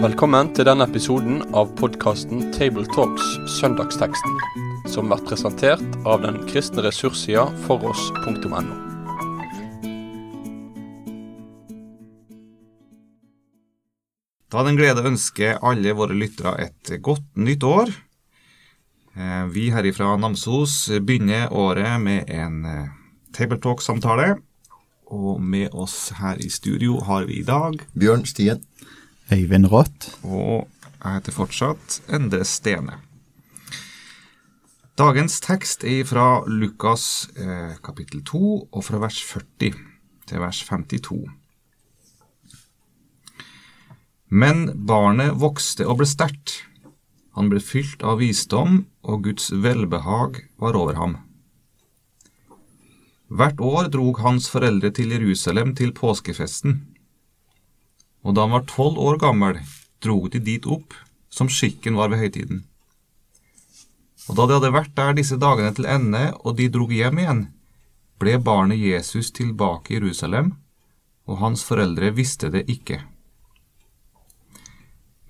Velkommen til denne episoden av podkasten Tabletalks Søndagsteksten, som blir presentert av den kristne ressurssida foross.no. Da er det en glede å ønske alle våre lyttere et godt nytt år. Vi her ifra Namsos begynner året med en eh, Tabletalk-samtale. Og med oss her i studio har vi i dag Bjørn Stien. Øyvind Rått. Og jeg heter fortsatt Endre Stene. Dagens tekst er fra Lukas eh, kapittel 2 og fra vers 40 til vers 52. Men barnet vokste og ble sterkt. Han ble fylt av visdom, og Guds velbehag var over ham. Hvert år drog hans foreldre til Jerusalem til påskefesten og da han var tolv år gammel, drog de dit opp, som skikken var ved høytiden. Og da de hadde vært der disse dagene til ende, og de drog hjem igjen, ble barnet Jesus tilbake i Jerusalem, og hans foreldre visste det ikke.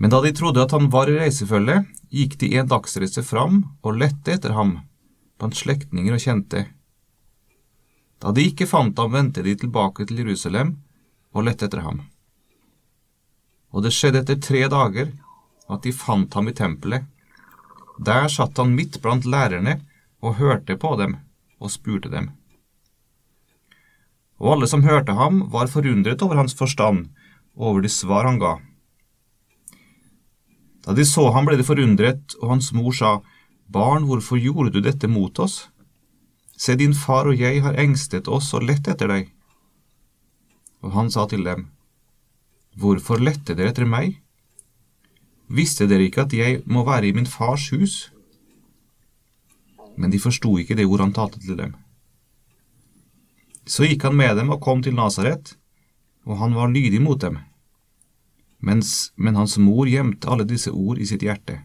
Men da de trodde at han var i reisefølge, gikk de en dagsreise fram og lette etter ham blant slektninger og kjente. Da de ikke fant ham, vendte de tilbake til Jerusalem og lette etter ham. Og det skjedde etter tre dager at de fant ham i tempelet. Der satt han midt blant lærerne og hørte på dem og spurte dem. Og alle som hørte ham, var forundret over hans forstand og over de svar han ga. Da de så ham, ble de forundret, og hans mor sa, Barn, hvorfor gjorde du dette mot oss? Se, din far og jeg har engstet oss og lett etter deg. Og han sa til dem, Hvorfor lette dere etter meg? Visste dere ikke at jeg må være i min fars hus? Men de forsto ikke det ord han talte til dem. Så gikk han med dem og kom til Nasaret, og han var lydig mot dem. Mens, men hans mor gjemte alle disse ord i sitt hjerte.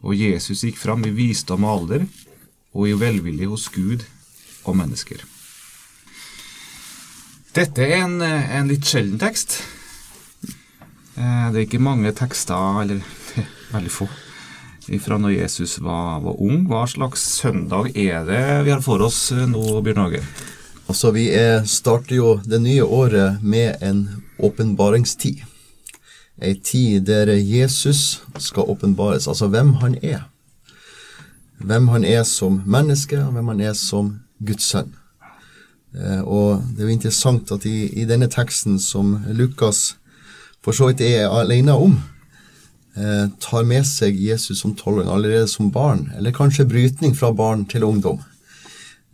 Og Jesus gikk fram i visdom og alder, og i velvilje hos Gud og mennesker. Dette er en, en litt sjelden tekst. Eh, Det er ikke mange tekster, eller veldig få, fra når Jesus var, var ung. Hva slags søndag er det vi har for oss eh, nå, Bjørn Åge? Altså, vi er, starter jo det nye året med en åpenbaringstid. Ei tid der Jesus skal åpenbares, altså hvem han er. Hvem han er som menneske, og hvem han er som Guds sønn. Eh, Og det er jo interessant at i, i denne teksten som Lukas for så vidt er alene om, eh, tar med seg Jesus som tolvåring allerede som barn, eller kanskje brytning fra barn til ungdom,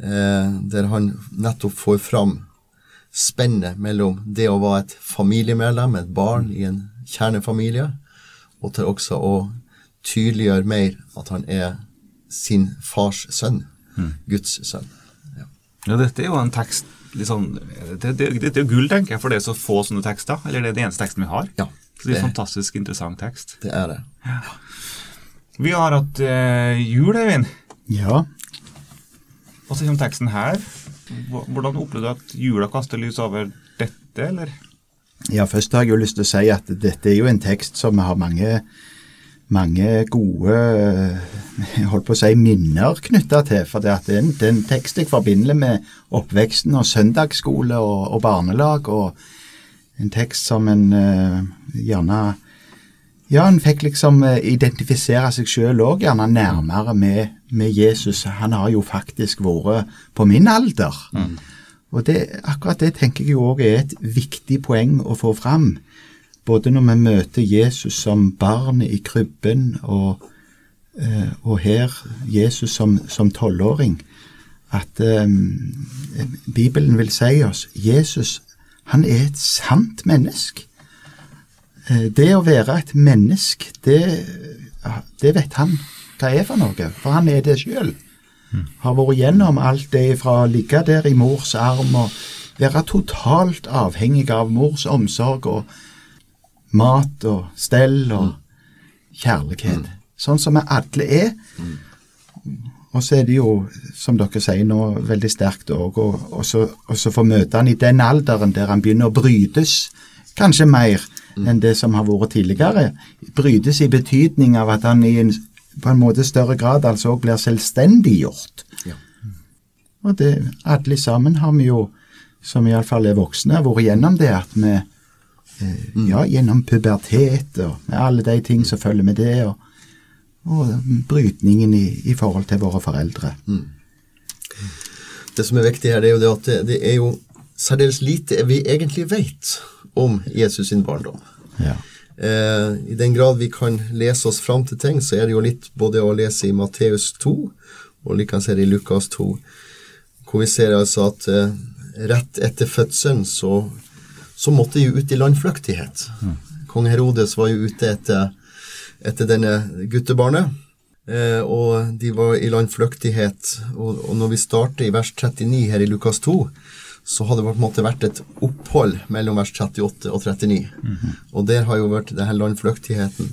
eh, der han nettopp får fram spennet mellom det å være et familiemedlem, et barn i en kjernefamilie, og til også å tydeliggjøre mer at han er sin fars sønn, Guds sønn. Ja, dette er jo en tekst litt Dette det, det, Dette er jo gull, tenker jeg, for det er så få sånne tekster. Eller det er den eneste teksten vi har. Ja, Så det er en fantastisk interessant tekst. Det er det. Vi har hatt eh, jul, Eivind. Ja. Hva sier du om teksten her? Hvordan opplevde du at jula kaster lys over dette, eller? ja, først har jeg jo lyst til å si at dette er jo en tekst som har mange, mange gode jeg holdt på å si minner knytta til. For det, det er en, det er en tekst jeg forbinder med oppveksten og søndagsskole og, og barnelag. Og en tekst som en uh, gjerne Ja, en fikk liksom eh, identifisere seg sjøl òg, gjerne nærmere med, med Jesus. Han har jo faktisk vært på min alder. Og det, akkurat det tenker jeg jo òg er et viktig poeng å få fram. Både når vi møter Jesus som barnet i krybben, og, eh, og her Jesus som som tolvåring. At eh, Bibelen vil si oss Jesus, han er et sant menneske. Eh, Det å være et menneske, det, det vet han hva er for noe, for han er det sjøl. Har vært gjennom alt det fra å ligge der i mors arm og være totalt avhengig av mors omsorg og mat og stell og kjærlighet. Sånn som vi alle er. Og så er det jo, som dere sier nå, veldig sterkt òg å få møte han i den alderen der han begynner å brytes, kanskje mer enn det som har vært tidligere. Brytes i betydning av at han i en på en måte større grad altså òg blir selvstendiggjort. Ja. Og det, alle sammen har vi jo, som iallfall er voksne, vært gjennom det at vi eh, Ja, gjennom pubertet og med alle de ting som følger med det. og og brytningen i, i, forhold til våre foreldre. Mm. Det som er viktig her, det er jo det at det, det er jo særdeles lite vi egentlig vet om Jesus sin barndom. Ja. Eh, I den grad vi kan lese oss fram til ting, så er det jo litt både å lese i Matteus 2 og likens i Lukas 2, hvor vi ser altså at eh, rett etter fødselen så, så måtte de jo ut i landflyktighet. Mm. Kong Herodes var jo ute etter etter denne guttebarnet. Eh, og de var i landflyktighet. Og, og når vi starter i vers 39 her i Lukas 2, så har det på en måte vært et opphold mellom vers 38 og 39. Mm -hmm. Og der har jo vært denne landflyktigheten.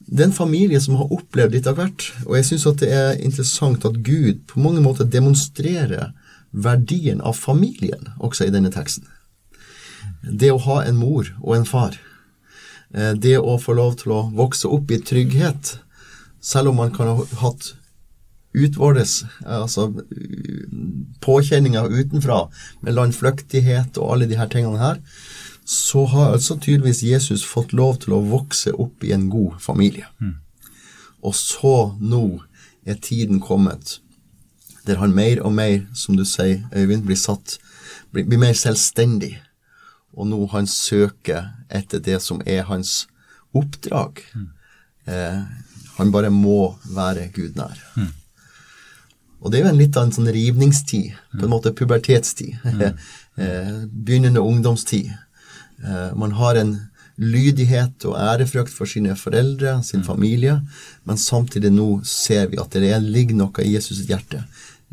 Det er en familie som har opplevd litt av hvert, og jeg syns det er interessant at Gud på mange måter demonstrerer verdien av familien også i denne teksten. Det å ha en mor og en far Eh, det å få lov til å vokse opp i trygghet, selv om man kan ha hatt utvortes, altså påkjenninger utenfra, med landflyktighet og alle de her tingene her, så har altså tydeligvis Jesus fått lov til å vokse opp i en god familie. Mm. Og så nå er tiden kommet der han mer og mer, som du sier, Øyvind, blir satt blir, blir mer selvstendig og nå han søker etter det som er hans oppdrag. Mm. Eh, han bare må være Gud nær. Mm. Og det er jo en litt av en sånn rivningstid, på en måte pubertetstid. Mm. eh, begynnende ungdomstid. Eh, man har en lydighet og ærefrykt for sine foreldre, sin mm. familie, men samtidig nå ser vi at det ligger noe i Jesus' hjerte.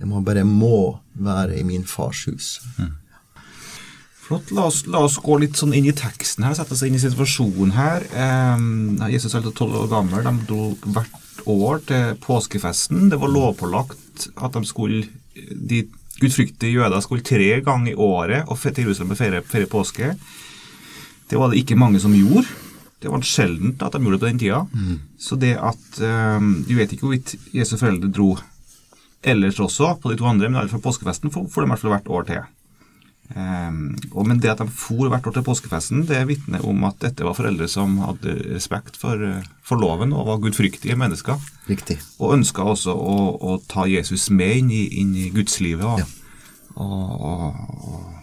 Man bare må være i min fars hus. Mm. Flott. La oss, la oss, gå litt sånn inn i teksten her, sette oss inn i situasjonen her. Eh, Jesus er tolv år gammel. De dro hvert år til påskefesten. Det var lovpålagt at de skulle de gudfryktige jøder skulle tre ganger i året og til Jerusalem og feire, feire påske. Det var det ikke mange som gjorde. Det var sjeldent at de gjorde det på den tida. Mm. Så det at um, Du vet ikke hvorvidt Jesu foreldre dro ellers også, på de to andre, men fra påskefesten får de i hvert fall hvert år til. Um, og men det at de for hvert år til påskefesten, det vitner om at dette var foreldre som hadde respekt for, for loven og var gudfryktige mennesker. Riktig. Og ønska også å, å, ta Jesus med inn i, inn i gudslivet. Og, ja. og, og,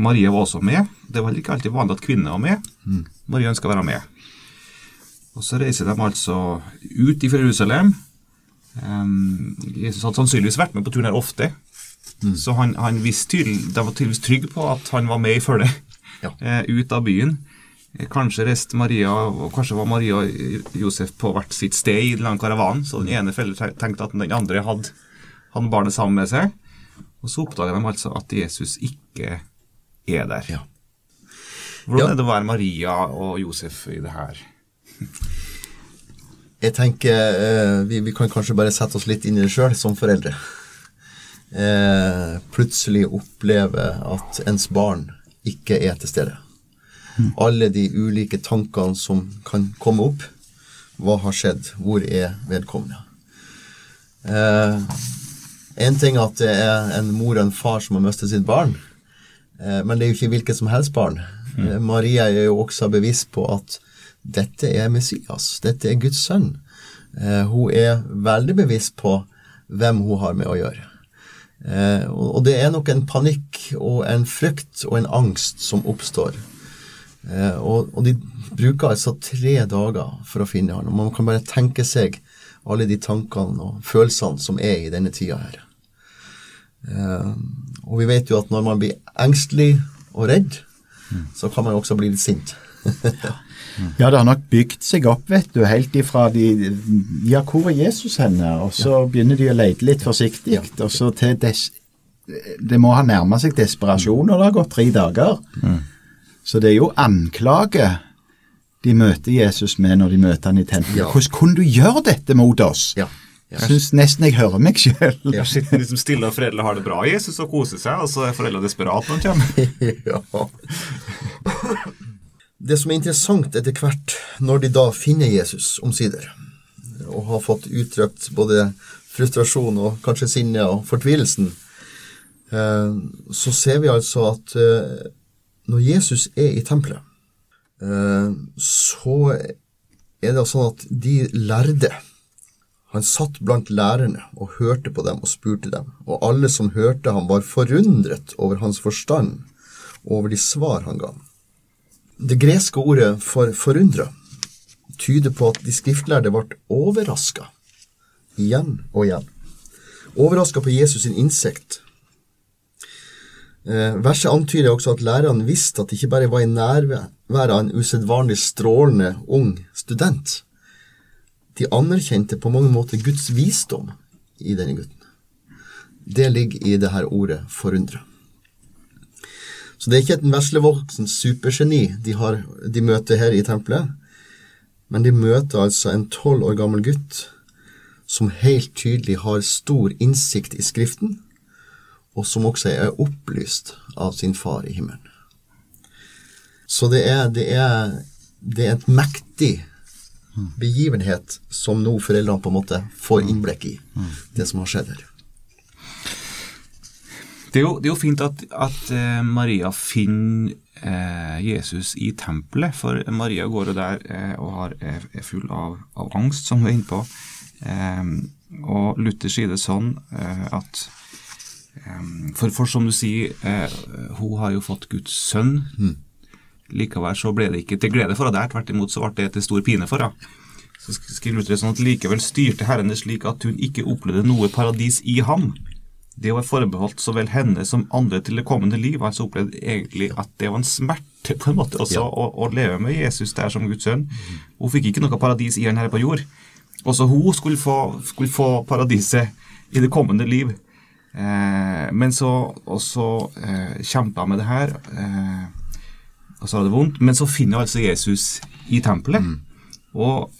Maria var også med. Det var ikke alltid vanlig at kvinner var med. Mm. Maria ønska å være med. Og Så reiser de altså ut fra Jerusalem. Um, Jesus hadde sannsynligvis vært med på turen her ofte. Mm. Så han, han tydelig, de var tydeligvis trygge på at han var med i følget ja. eh, ut av byen. Eh, kanskje reiste Maria, og kanskje var Maria og Josef på hvert sitt sted i den karavanen, så den ene forelderen tenkte at den andre hadde, hadde barnet sammen med seg. Og så oppdager de altså at Jesus ikke er der. Ja. Hvordan ja. er det å være Maria og Josef i det her? Jeg tenker eh, vi, vi, kan kanskje bare sette oss litt inn i det sjøl som foreldre eh, plutselig opplever at ens barn ikke er til stede. Mm. Alle de ulike tankene som kan komme opp. Hva har skjedd? Hvor er vedkommende? Eh, en ting at det er en mor og en far som har mistet sitt barn, eh, men det er jo ikke hvilket som helst barn. Mm. Eh, Maria er jo også bevisst på at dette er Messias, dette er Guds sønn. Eh, hun er veldig bevisst på hvem hun har med å gjøre. Eh, og det er nok en panikk og en frykt og en angst som oppstår. Eh, og, og, de bruker altså tre dager for å finne han. Og man kan bare tenke seg alle de tankene og følelsene som er i denne tida her. Eh, og vi vet jo at når man blir engstelig og redd, mm. så kan man også bli litt sint. ja. Ja, det har nok bygd seg opp, vet du, helt ifra de Ja, hvor er Jesus henne? Og så ja. begynner de å lete litt forsiktig, ja. og så til des... Det må ha nærma seg desperasjon når det har gått tre dager. Mm. Så det er jo anklage de møter Jesus med når de møter han i tempelet. Ja. Hvordan kunne du gjøre dette mot oss? Ja. Jeg syns nesten jeg hører meg sjøl. Ja. Sitter liksom stille og fredelig har det bra Jesus og koser seg, og så er foreldre desperate når de kommer. ja. Det som er interessant etter hvert, når de da finner Jesus omsider, og har fått uttrykt både frustrasjon og kanskje sinne og fortvilelsen, eh, så ser vi altså at eh, når Jesus er i tempelet, eh, så er det sånn at de lærde han satt blant lærerne og hørte på dem og spurte dem, og alle som hørte ham, var forundret over hans forstand og over de svar han ga. Det greske ordet for forundra tyder på at de skriftlærde ble overraska igjen og igjen. Overraska på Jesus sin innsikt. Eh, verset antyder også at lærerne visste at det ikke bare var i nærværet av en usedvanlig strålende ung student, de anerkjente på mange måter Guds visdom i denne gutten. Det ligger i det her ordet 'forundre'. Så det er ikke et veslevoksen supergeni de, har, de møter her i tempelet, men de møter altså en tolv år gammel gutt som helt tydelig har stor innsikt i Skriften, og som også er opplyst av sin far i himmelen. Så det er, det er, det er et mektig begivenhet som nå foreldrene på en måte får innblikk i, det som har skjedd her. Det er jo, det er jo fint at, at, eh, Maria finner eh, Jesus i tempelet, for Maria går jo der eh, og har, er, er, full av, av, angst, som du er inne på. Eh, og Luther sier det sånn eh, at eh, for, for, som du sier, hun har jo fått Guds sønn. Mm. Likevel så ble det ikke til glede for henne der, tvert imot så ble det til stor pine for henne. Så skriver Luther sånn at likevel styrte Herren det slik at hun ikke opplevde noe paradis i ham. Det var forbeholdt så vel henne som andre til det kommende liv. Altså opplevde egentlig at det var en smerte på en måte også ja. å, å, leve med Jesus der som Guds sønn. Hun fikk ikke noe paradis i han her på jord. Også hun skulle få, skulle få paradiset i det kommende liv. Eh, men så også eh, kjempa med det her. Eh, og så hadde det vondt. Men så finner altså Jesus i tempelet. Mm. Og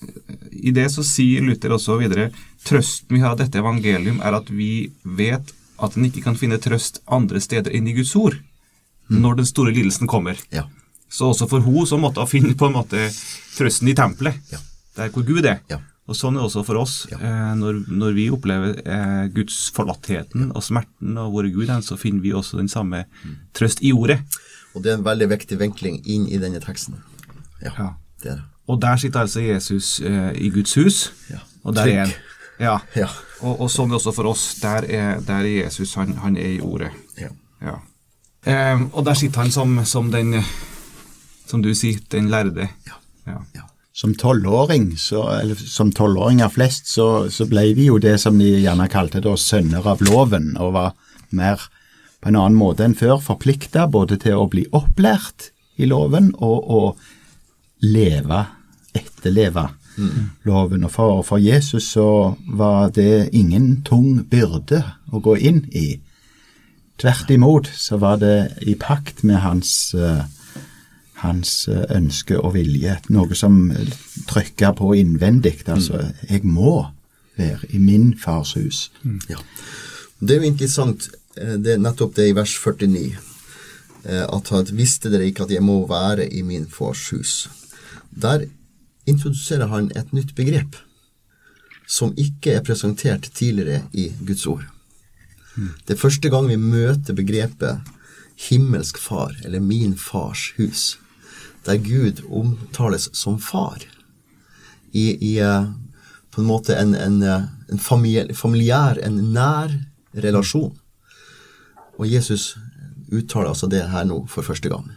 i det så sier Luther også videre trøsten vi har av dette evangelium, er at vi vet at en ikke kan finne trøst andre steder enn i Guds ord mm. når den store lidelsen kommer. Ja. Så også for hun så måtte hun finne på en måte trøsten i tempelet, ja. der hvor Gud er. Ja. Og Sånn er det også for oss. Eh, når, når, vi opplever eh, Guds forlattheten og smerten og hvor Gud er, så finner vi også den samme mm. trøst i ordet. Og det er en veldig viktig vinkling inn i denne teksten. Ja, det er det. Og der sitter altså Jesus eh, i Guds hus. Ja. Og der er han. Ja. ja. Og, og, sånn det også for oss. Der er, der er Jesus, han, han, er i ordet. Ja. ja. Eh, og der sitter han som, som, den Som du sier, den lærde. Ja. ja. Som tolvåring, eller som tolvåringer flest, så, så, ble vi jo det som de gjerne kalte da sønner av loven, og var mer på en annen måte enn før forplikta både til å bli opplært i loven og å leve, etterleve. Loven. Og for, for, Jesus så var det ingen tung byrde å gå inn i. Tvert imot så var det i pakt med hans, uh, hans uh, ønske og vilje. Noe som trykka på innvendig. Altså, mm. jeg må være i min fars hus. Mm. Ja. Det er jo interessant Eh, det er nettopp det i vers 49. Eh, at han visste dere ikke at jeg må være i min fars hus. Der introduserer han et nytt begrep som ikke er presentert tidligere i Guds ord. Det er første gang vi møter begrepet himmelsk far, eller min fars hus, der Gud omtales som far. I, i eh, på en måte en, en, en familiær, en nær relasjon. Og Jesus uttaler altså det her nå for første gang.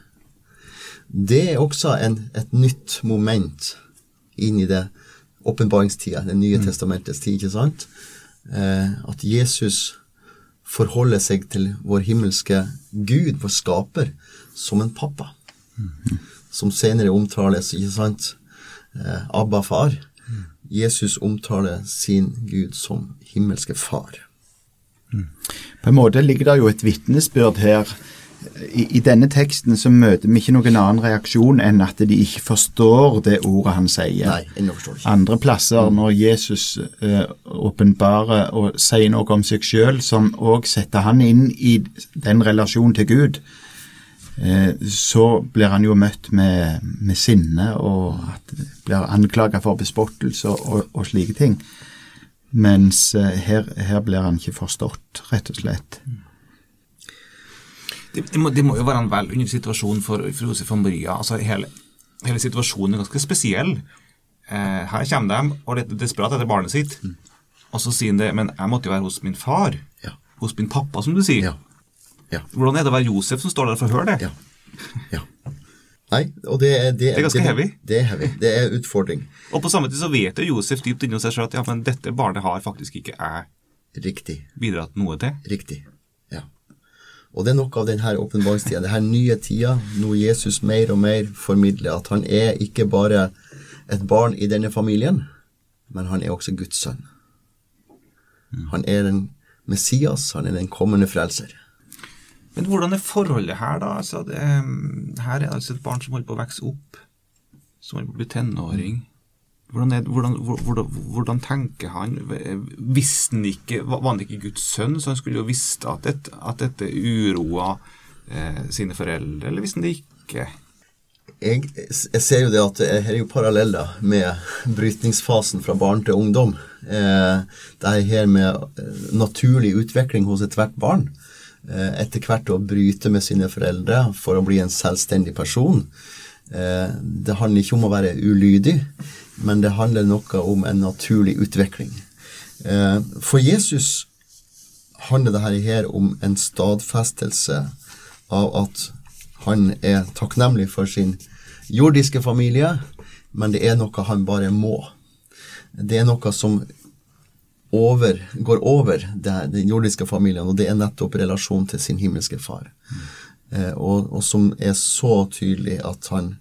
Det er også en, et nytt moment inn i det åpenbaringstida, Det nye mm. testamentets tid, ikke sant? Eh, at Jesus forholder seg til vår himmelske Gud, vår skaper, som en pappa. Mm. Som senere omtales, ikke sant? Eh, Abba far. Mm. Jesus omtaler sin Gud som himmelske far. På en måte ligger det jo et vitnesbyrd her i, i denne teksten så møter vi ikke noen annen reaksjon enn at de ikke forstår det ordet han sier. Nei, ennå forstår ikke. Andre plasser, når Jesus åpenbarer uh, og sier noe om seg sjøl, som òg setter han inn i den relasjonen til Gud, uh, så blir han jo møtt med, med sinne og at blir anklaga for bespottelse og, og slike ting. Mens uh, her, her blir han ikke forstått, rett og slett. Det, det, må, det må jo være en vel under situasjon for, for Josef og Maria. altså hele, hele situasjonen er ganske spesiell. Eh, her kommer de og er desperat etter barnet sitt. Og så sier han det, men jeg måtte jo være hos min far. Ja. Hos min pappa, som du sier. Ja. Ja. Hvordan er det å være Josef som står der for å høre det? Ja. ja. Nei, og det er Det, er ganske heavy. Det er heavy. Det er utfordring. Og på samme tid så vet jo Josef dypt inni seg selv at ja, men dette barnet har faktisk ikke jeg Riktig. bidratt noe til. Riktig. Og det er noe av denne åpenbaringstida, denne nye tida, noe Jesus mer og mer formidler at han er ikke bare et barn i denne familien, men han er også Guds sønn. Han er den Messias, han er den kommende frelser. Men hvordan er forholdet her, da? Altså, det, her er det altså et barn som holder på å vokse opp, som holder på å bli tenåring. Hvordan, er, hvordan, hvordan, hvordan tenker han? Visste han ikke, Var han ikke Guds sønn, så han skulle jo visst at, det, at dette uroa eh, sine foreldre, eller visste han det ikke? Jeg, jeg, ser jo det at det her er jo paralleller med brytningsfasen fra barn til ungdom. Eh, det er her med naturlig utvikling hos ethvert barn. Eh, etter hvert å bryte med sine foreldre for å bli en selvstendig person. Eh, det handler ikke om å være ulydig, men det handler noe om en naturlig utvikling. Eh, for Jesus handler dette her om en stadfestelse av at han er takknemlig for sin jordiske familie, men det er noe han bare må. Det er noe som over, går over den jordiske familien, og det er nettopp relasjonen til sin himmelske far. Eh, og, og, som er så tydelig at han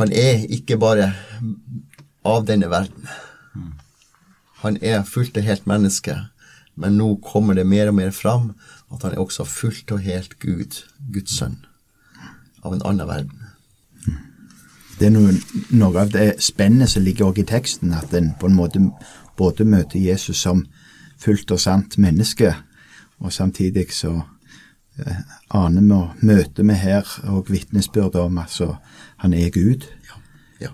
Han er ikke bare av denne verden. Han er fullt og helt menneske, men nå kommer det mer og mer fram at han er også fullt og helt Gud, Guds sønn, av en annen verden. Det er noe, noe av det spennet som ligger også i teksten, at en på en måte både møter Jesus som fullt og sant menneske, og samtidig så aner vi og møter vi her og vitnesbyrd om altså han er Gud. Ja. Ja.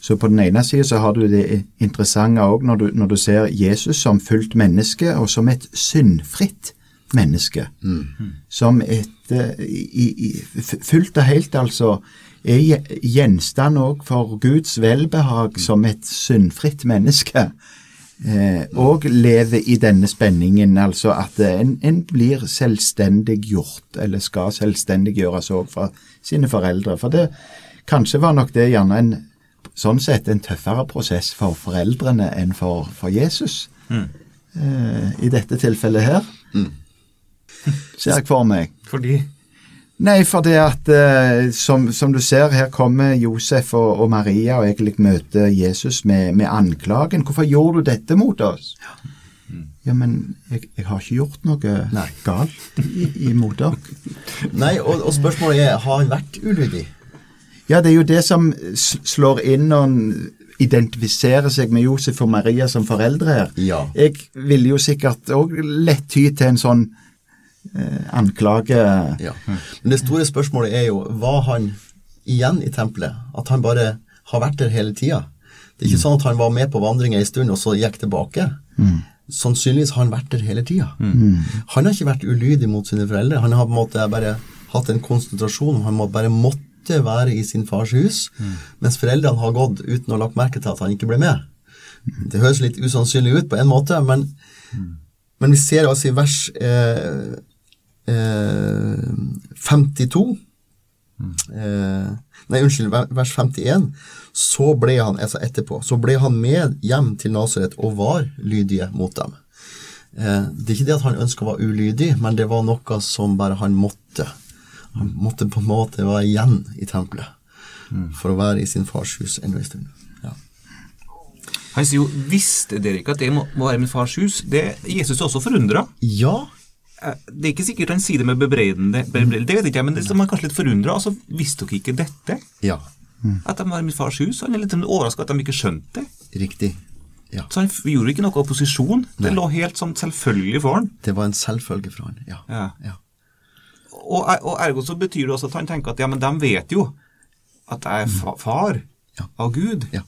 Så på den ene sida så har du det interessante òg når, når, du ser Jesus som fullt menneske og som et syndfritt menneske. Mm. Som et uh, i, i, fullt og helt, altså, er gjenstand òg for Guds velbehag mm. som et syndfritt menneske eh, og lever i denne spenningen, altså at en, en blir selvstendiggjort, eller skal selvstendiggjøres òg fra sine foreldre. For det kanskje var nok det gjerne en sånn sett en tøffere prosess for foreldrene enn for, for Jesus. Mm. Eh, I dette tilfellet her. Mm. Ser jeg for meg. Fordi Nei, for det at eh, som, som, du ser, her kommer Josef og, og Maria og egentlig møter Jesus med, med, anklagen. Hvorfor gjorde du dette mot oss? Ja, ja men jeg, jeg, har ikke gjort noe Nei. galt imot dere. Nei, og, og, spørsmålet er har han vært ulydig? Ja, det er jo det som slår inn når han identifiserer seg med Josef og Maria som foreldre her. Ja. Jeg ville jo sikkert òg lett ty til en sånn anklage ja. Men det store spørsmålet er jo var han igjen i tempelet? At han bare har vært der hele tida? Det er ikke mm. sånn at han var med på vandringa en stund og så gikk tilbake. Mm. Sannsynligvis har han vært der hele tida. Mm. Han har ikke vært ulydig mot sine foreldre. Han har på en måte bare hatt en konsentrasjon. Han må bare måtte være i sin fars hus, mm. mens foreldrene har gått uten å ha lagt merke til at han ikke ble med. Det høres litt usannsynlig ut på en måte, men, mm. men vi ser altså i vers eh, 52 eh, Nei, unnskyld, vers 51. Så ble han, altså etterpå, så ble han med hjem til Nasaret og var lydige mot dem. Eh, det er ikke det at han ønska å være ulydig, men det var noe som bare han måtte. Han måtte på en måte være igjen i tempelet for å være i sin fars hus enda en stund. Ja. Han sier jo 'visste dere ikke at det må, være min fars hus'? Det Jesus er også forundra. Ja, eh, Det er ikke sikkert han sier det med bebreidende, det vet ikke jeg, men det er man er kanskje litt forundra. Altså, visste dere ikke dette? Ja, At de var i mitt fars hus? Han er litt overraska at de ikke skjønte det. riktig. Ja. Så han gjorde ikke noe opposisjon. Det lå helt sånn selvfølgelig for han. Det var en selvfølge for han. Ja. Ja. ja. Og, og ergo så betyr det også at han tenker at ja, men de vet jo at jeg er fa far Ja. av Gud. Ja.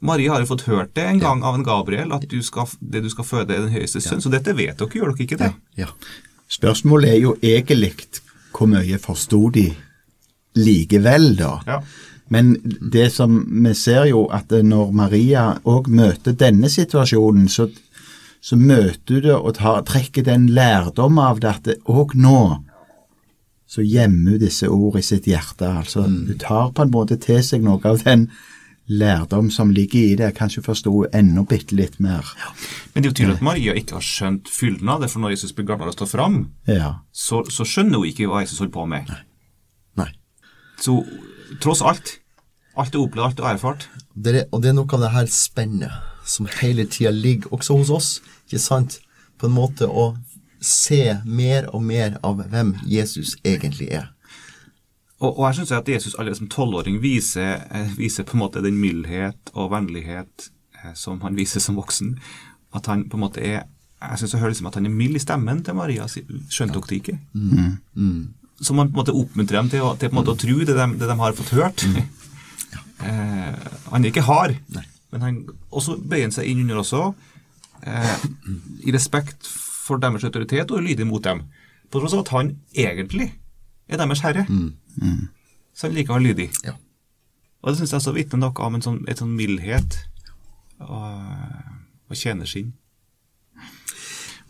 Marie har jo fått hørt det en gang av en Gabriel, at du skal, det du skal føde, er den høyeste sønn. Så dette vet dere, gjør dere ikke det? ja. Spørsmålet er jo egentlig hvor mye forsto de likevel, da. Ja. Men det som vi ser jo at når Maria òg møter denne situasjonen, så, så møter du det og tar, trekker den lærdom av det at òg nå så gjemmer hun disse ord i sitt hjerte. Altså, Hun tar på en måte til seg noe av den lærdom som ligger i det. Kanskje forsto enda bitte litt mer. Men det er jo tydelig at Maria ikke har skjønt fylden av det, for når Jesus blir gammel og står fram, Ja. så, så skjønner hun ikke hva Jesus holder på med. Nei. Så tross alt, alt er opplevd, alt er erfart. Det er, og det er noe av det her spennet som hele tida ligger også hos oss, ikke sant? På en måte å se mer og mer av hvem Jesus egentlig er. Og, og her syns jeg at Jesus allerede som tolvåring viser, eh, viser på en måte den mildhet og vennlighet eh, som han viser som voksen. At han på en måte er Jeg syns jeg hører liksom at han er mild i stemmen til Maria. Skjønte dere det ikke? Så man på en måte oppmuntrer dem til å, til å tro det de, det de har fått hørt. eh, han er ikke hard, men han også bøyer han seg inn under også, eh, i respekt for deres autoritet og lydig mot dem. På tross av at han egentlig er deres herre. Så han likevel lydig. Ja. Og det syns jeg så vitner noe om en sånn, et sånn mildhet og, og tjenersinn.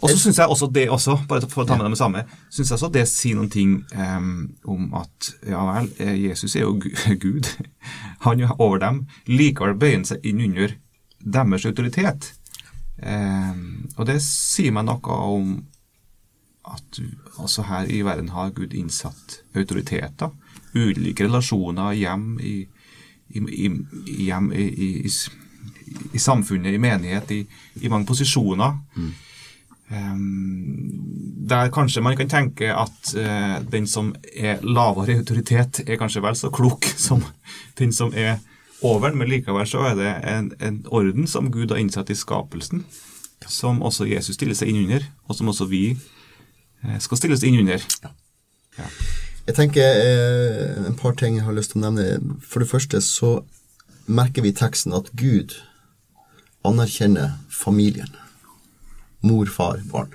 Og så syns jeg også det også, bare for å ta med det med samme, synes jeg også det sier noen ting um, om at ja vel, eh, Jesus er jo Gud. Han er over dem. Likevel bøyer han seg inn under deres autoritet. Um, og det sier meg noe om at også her i verden har Gud innsatt autoriteter. Ulike relasjoner, hjem i, i, i, hjem i, i, i, i samfunnet, i menighet, i, mange posisjoner. Um, der kanskje man kan tenke at uh, den som er lavere i autoritet, er kanskje vel så klok som den som er over, men likevel så er det en, en orden som Gud har innsatt i skapelsen, som også Jesus stiller seg inn under, og som også vi skal stilles inn under. Ja. Jeg tenker eh, en par ting jeg har lyst til å nevne. For det første så merker vi i teksten at Gud anerkjenner familien. Mor, far, barn.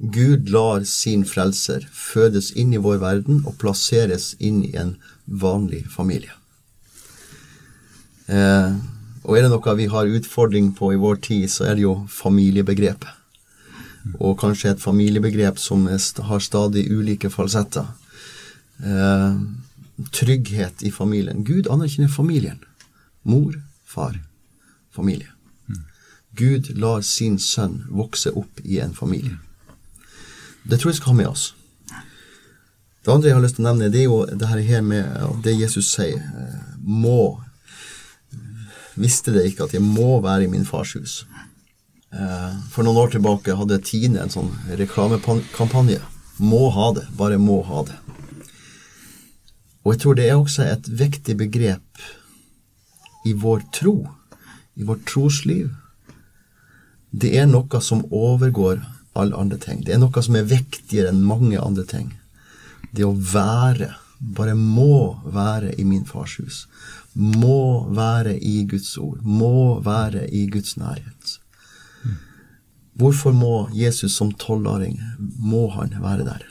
Gud lar sin frelser fødes inn i vår verden og plasseres inn i en vanlig familie. Eh, og er det noe vi har utfordring på i vår tid, så er det jo familiebegrepet. Og kanskje et familiebegrep som har stadig ulike falsetter. Eh, trygghet i familien. Gud anerkjenner familien. Mor, far, familie. Gud lar sin sønn vokse opp i en familie. Det tror jeg skal ha med oss. Det andre jeg har lyst til å nevne, det er jo det her med det Jesus sier. eh, Må Visste det ikke at jeg må være i min fars hus. Eh, For noen år tilbake hadde Tine en sånn reklamekampanje. Må ha det, bare må ha det. Og jeg tror det er også et viktig begrep i vår tro, i vårt trosliv. Det er noe som overgår alle andre ting. Det er noe som er viktigere enn mange andre ting. Det å være, bare må være i min fars hus. Må være i Guds ord. Må være i Guds nærhet. Hvorfor må Jesus som tolvåring, må være der?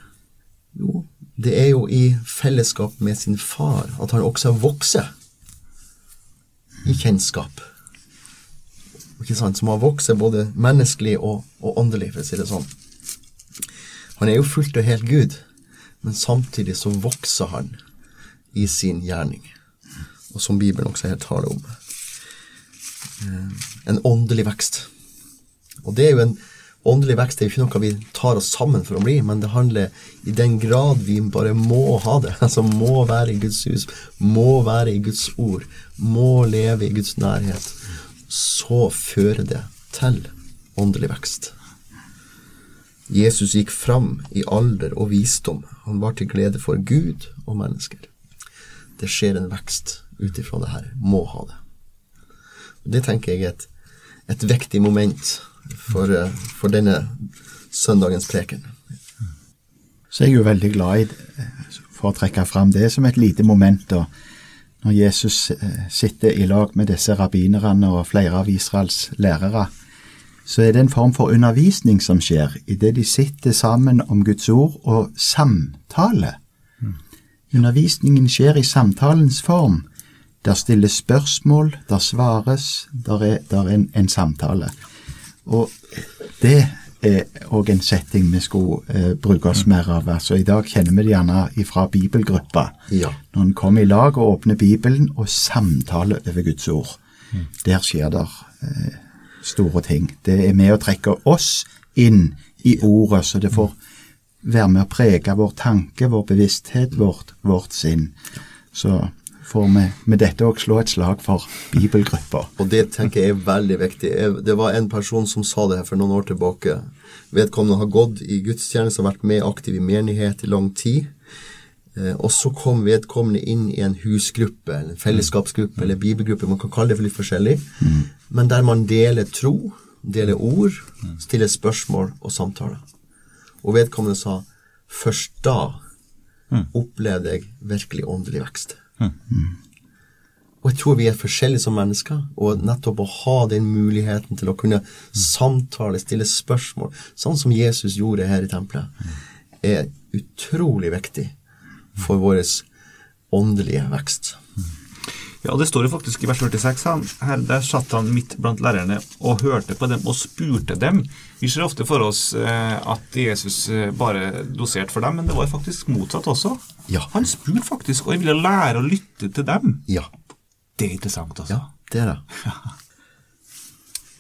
Jo, det er jo i fellesskap med sin far at han også vokser i kjennskap. Ikke sant? Som har vokst både menneskelig og, og åndelig, for å si det sånn. Han er jo fullt og helt Gud, men samtidig så vokser han i sin gjerning. Og som Bibelen også her taler om. Eh, En åndelig vekst. Og det er jo en åndelig vekst det er jo ikke noe vi tar oss sammen for å bli, men det handler i den grad vi bare må ha det. Altså må være i Guds hus, må være i Guds ord, må leve i Guds nærhet. Så fører det til åndelig vekst. Jesus gikk fram i alder og visdom. Han var til glede for Gud og mennesker. Det skjer en vekst ut ifra det her. Må ha det. Det tenker jeg er et, et viktig moment for, eh, for denne søndagens preken. Så jeg er jo veldig glad i, for å trekke fram det som et lite moment da, når Jesus eh, sitter i lag med disse rabbinerne og flere av Israels lærere. Så er det en form for undervisning som skjer idet de sitter sammen om Guds ord og samtaler. Undervisningen skjer i samtalens form. Der stilles spørsmål, der svares, der er, der er en, en samtale. Og det er òg en setting vi skulle eh, bruke oss mer av. Altså, I dag kjenner vi det gjerne fra bibelgruppa. Ja. Når en kommer i lag og åpner Bibelen og samtaler over Guds ord. Der skjer det eh, store ting. Det er med å trekke oss inn i ordet, så det får være med å prege vår tanke, vår bevissthet, vårt, vårt sinn. Så får vi med dette òg slå et slag for bibelgrupper. Og det tenker jeg er veldig viktig. Det var en person som sa det her for noen år tilbake. Vedkommende har gått i gudstjeneste og vært med aktiv i menighet i lang tid. Eh, Og så kom vedkommende inn i en husgruppe, eller en fellesskapsgruppe, eller bibelgruppe, man kan kalle det for litt forskjellig, men der man deler tro, deler ord, stiller spørsmål og samtaler. Og vedkommende sa først da opplevde jeg virkelig åndelig vekst. Og jeg tror vi er forskjellige som mennesker, og nettopp å ha den muligheten til å kunne samtale, stille spørsmål, sånn som Jesus gjorde her i tempelet, er utrolig viktig for vår åndelige vekst. Ja, det står jo faktisk i vers 46 han, her, Der satt han midt blant lærerne og hørte på dem og spurte dem. Vi ser ofte for oss eh, at Jesus eh, bare doserte for dem, men det var faktisk motsatt også. Ja. Han spurte faktisk, og jeg ville lære å lytte til dem. Ja, Det er interessant, altså. ja det er det.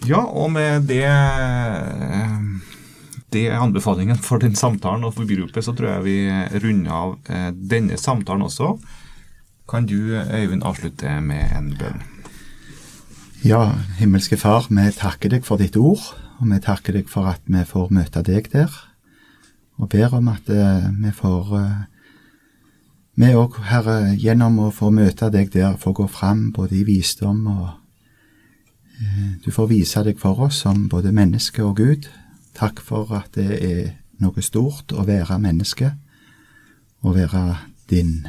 Ja, og med det det er anbefalingen for den samtalen og for gruppe, så tror jeg vi runder av eh, denne samtalen også. Kan du, Øyvind, avslutte med en bønn? Ja, himmelske Far, vi takker deg for ditt ord, og vi takker deg for at vi får møte deg der, og ber om at uh, vi får uh, Vi òg, Herre, gjennom å få møte deg der, får gå fram både i visdom og uh, Du får vise deg for oss som både menneske og Gud. Takk for at det er noe stort å være menneske, å være din.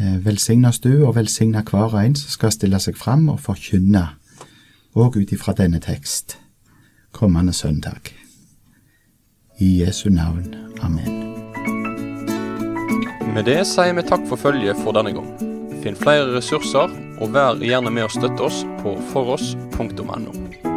Eh, Velsignes du, og velsigne hver og en som skal stille seg fram og forkynne, òg ut ifra denne tekst, kommende søndag. I Jesu navn. Amen. Med det sier vi takk for følget for denne gang. Finn flere ressurser, og vær gjerne med å støtte oss på foross.no.